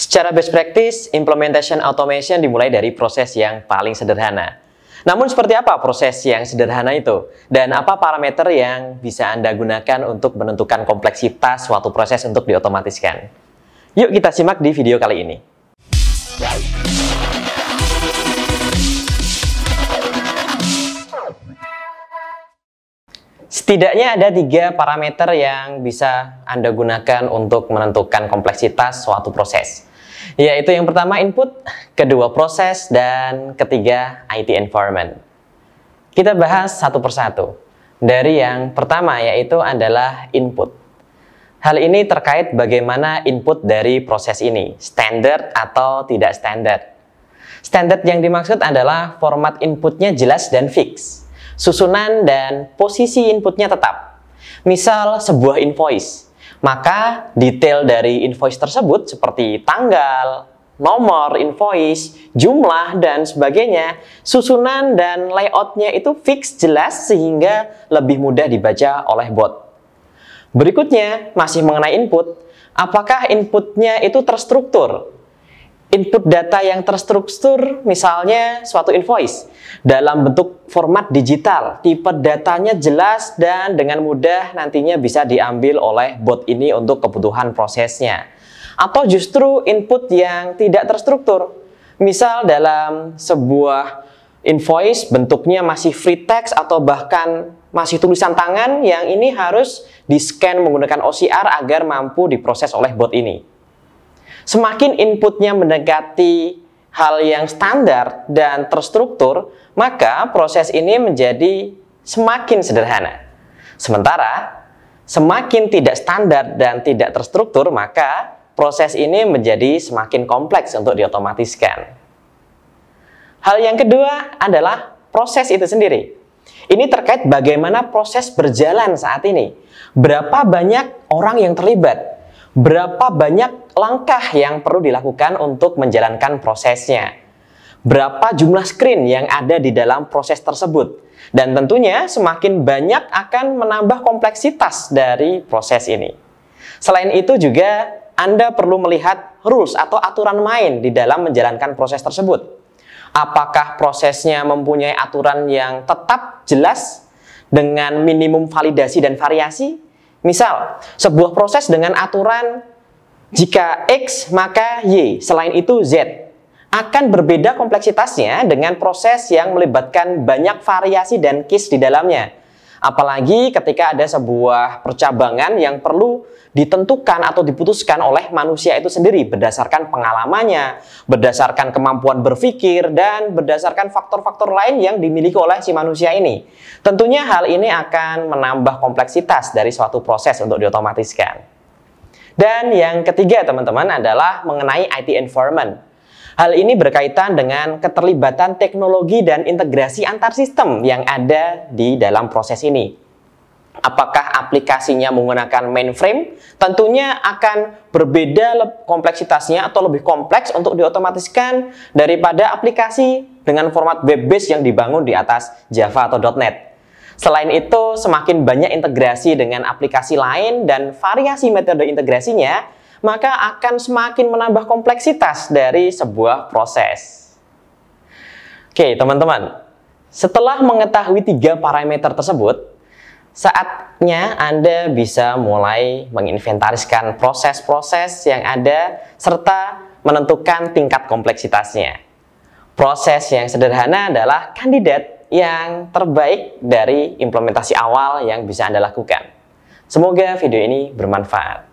Secara best practice, implementation automation dimulai dari proses yang paling sederhana. Namun seperti apa proses yang sederhana itu? Dan apa parameter yang bisa Anda gunakan untuk menentukan kompleksitas suatu proses untuk diotomatiskan? Yuk kita simak di video kali ini. Setidaknya ada tiga parameter yang bisa Anda gunakan untuk menentukan kompleksitas suatu proses yaitu yang pertama input, kedua proses, dan ketiga IT environment. Kita bahas satu persatu. Dari yang pertama yaitu adalah input. Hal ini terkait bagaimana input dari proses ini, standar atau tidak standar. Standar yang dimaksud adalah format inputnya jelas dan fix. Susunan dan posisi inputnya tetap. Misal sebuah invoice maka detail dari invoice tersebut seperti tanggal, nomor invoice, jumlah, dan sebagainya, susunan dan layoutnya itu fix jelas sehingga lebih mudah dibaca oleh bot. Berikutnya, masih mengenai input, apakah inputnya itu terstruktur? Input data yang terstruktur, misalnya suatu invoice, dalam bentuk format digital, tipe datanya jelas dan dengan mudah nantinya bisa diambil oleh bot ini untuk kebutuhan prosesnya. Atau justru input yang tidak terstruktur, misal dalam sebuah invoice bentuknya masih free text atau bahkan masih tulisan tangan yang ini harus di-scan menggunakan OCR agar mampu diproses oleh bot ini. Semakin inputnya mendekati hal yang standar dan terstruktur, maka proses ini menjadi semakin sederhana. Sementara, semakin tidak standar dan tidak terstruktur, maka proses ini menjadi semakin kompleks untuk diotomatiskan. Hal yang kedua adalah proses itu sendiri. Ini terkait bagaimana proses berjalan saat ini. Berapa banyak orang yang terlibat? Berapa banyak langkah yang perlu dilakukan untuk menjalankan prosesnya. Berapa jumlah screen yang ada di dalam proses tersebut. Dan tentunya semakin banyak akan menambah kompleksitas dari proses ini. Selain itu juga Anda perlu melihat rules atau aturan main di dalam menjalankan proses tersebut. Apakah prosesnya mempunyai aturan yang tetap jelas dengan minimum validasi dan variasi? Misal, sebuah proses dengan aturan jika X maka Y, selain itu Z. Akan berbeda kompleksitasnya dengan proses yang melibatkan banyak variasi dan case di dalamnya. Apalagi ketika ada sebuah percabangan yang perlu ditentukan atau diputuskan oleh manusia itu sendiri berdasarkan pengalamannya, berdasarkan kemampuan berpikir, dan berdasarkan faktor-faktor lain yang dimiliki oleh si manusia ini. Tentunya hal ini akan menambah kompleksitas dari suatu proses untuk diotomatiskan. Dan yang ketiga teman-teman adalah mengenai IT environment. Hal ini berkaitan dengan keterlibatan teknologi dan integrasi antar sistem yang ada di dalam proses ini. Apakah aplikasinya menggunakan mainframe? Tentunya akan berbeda kompleksitasnya atau lebih kompleks untuk diotomatiskan daripada aplikasi dengan format web base yang dibangun di atas Java atau .NET. Selain itu, semakin banyak integrasi dengan aplikasi lain dan variasi metode integrasinya, maka akan semakin menambah kompleksitas dari sebuah proses. Oke, teman-teman. Setelah mengetahui tiga parameter tersebut, saatnya Anda bisa mulai menginventariskan proses-proses yang ada serta menentukan tingkat kompleksitasnya. Proses yang sederhana adalah kandidat yang terbaik dari implementasi awal yang bisa Anda lakukan. Semoga video ini bermanfaat.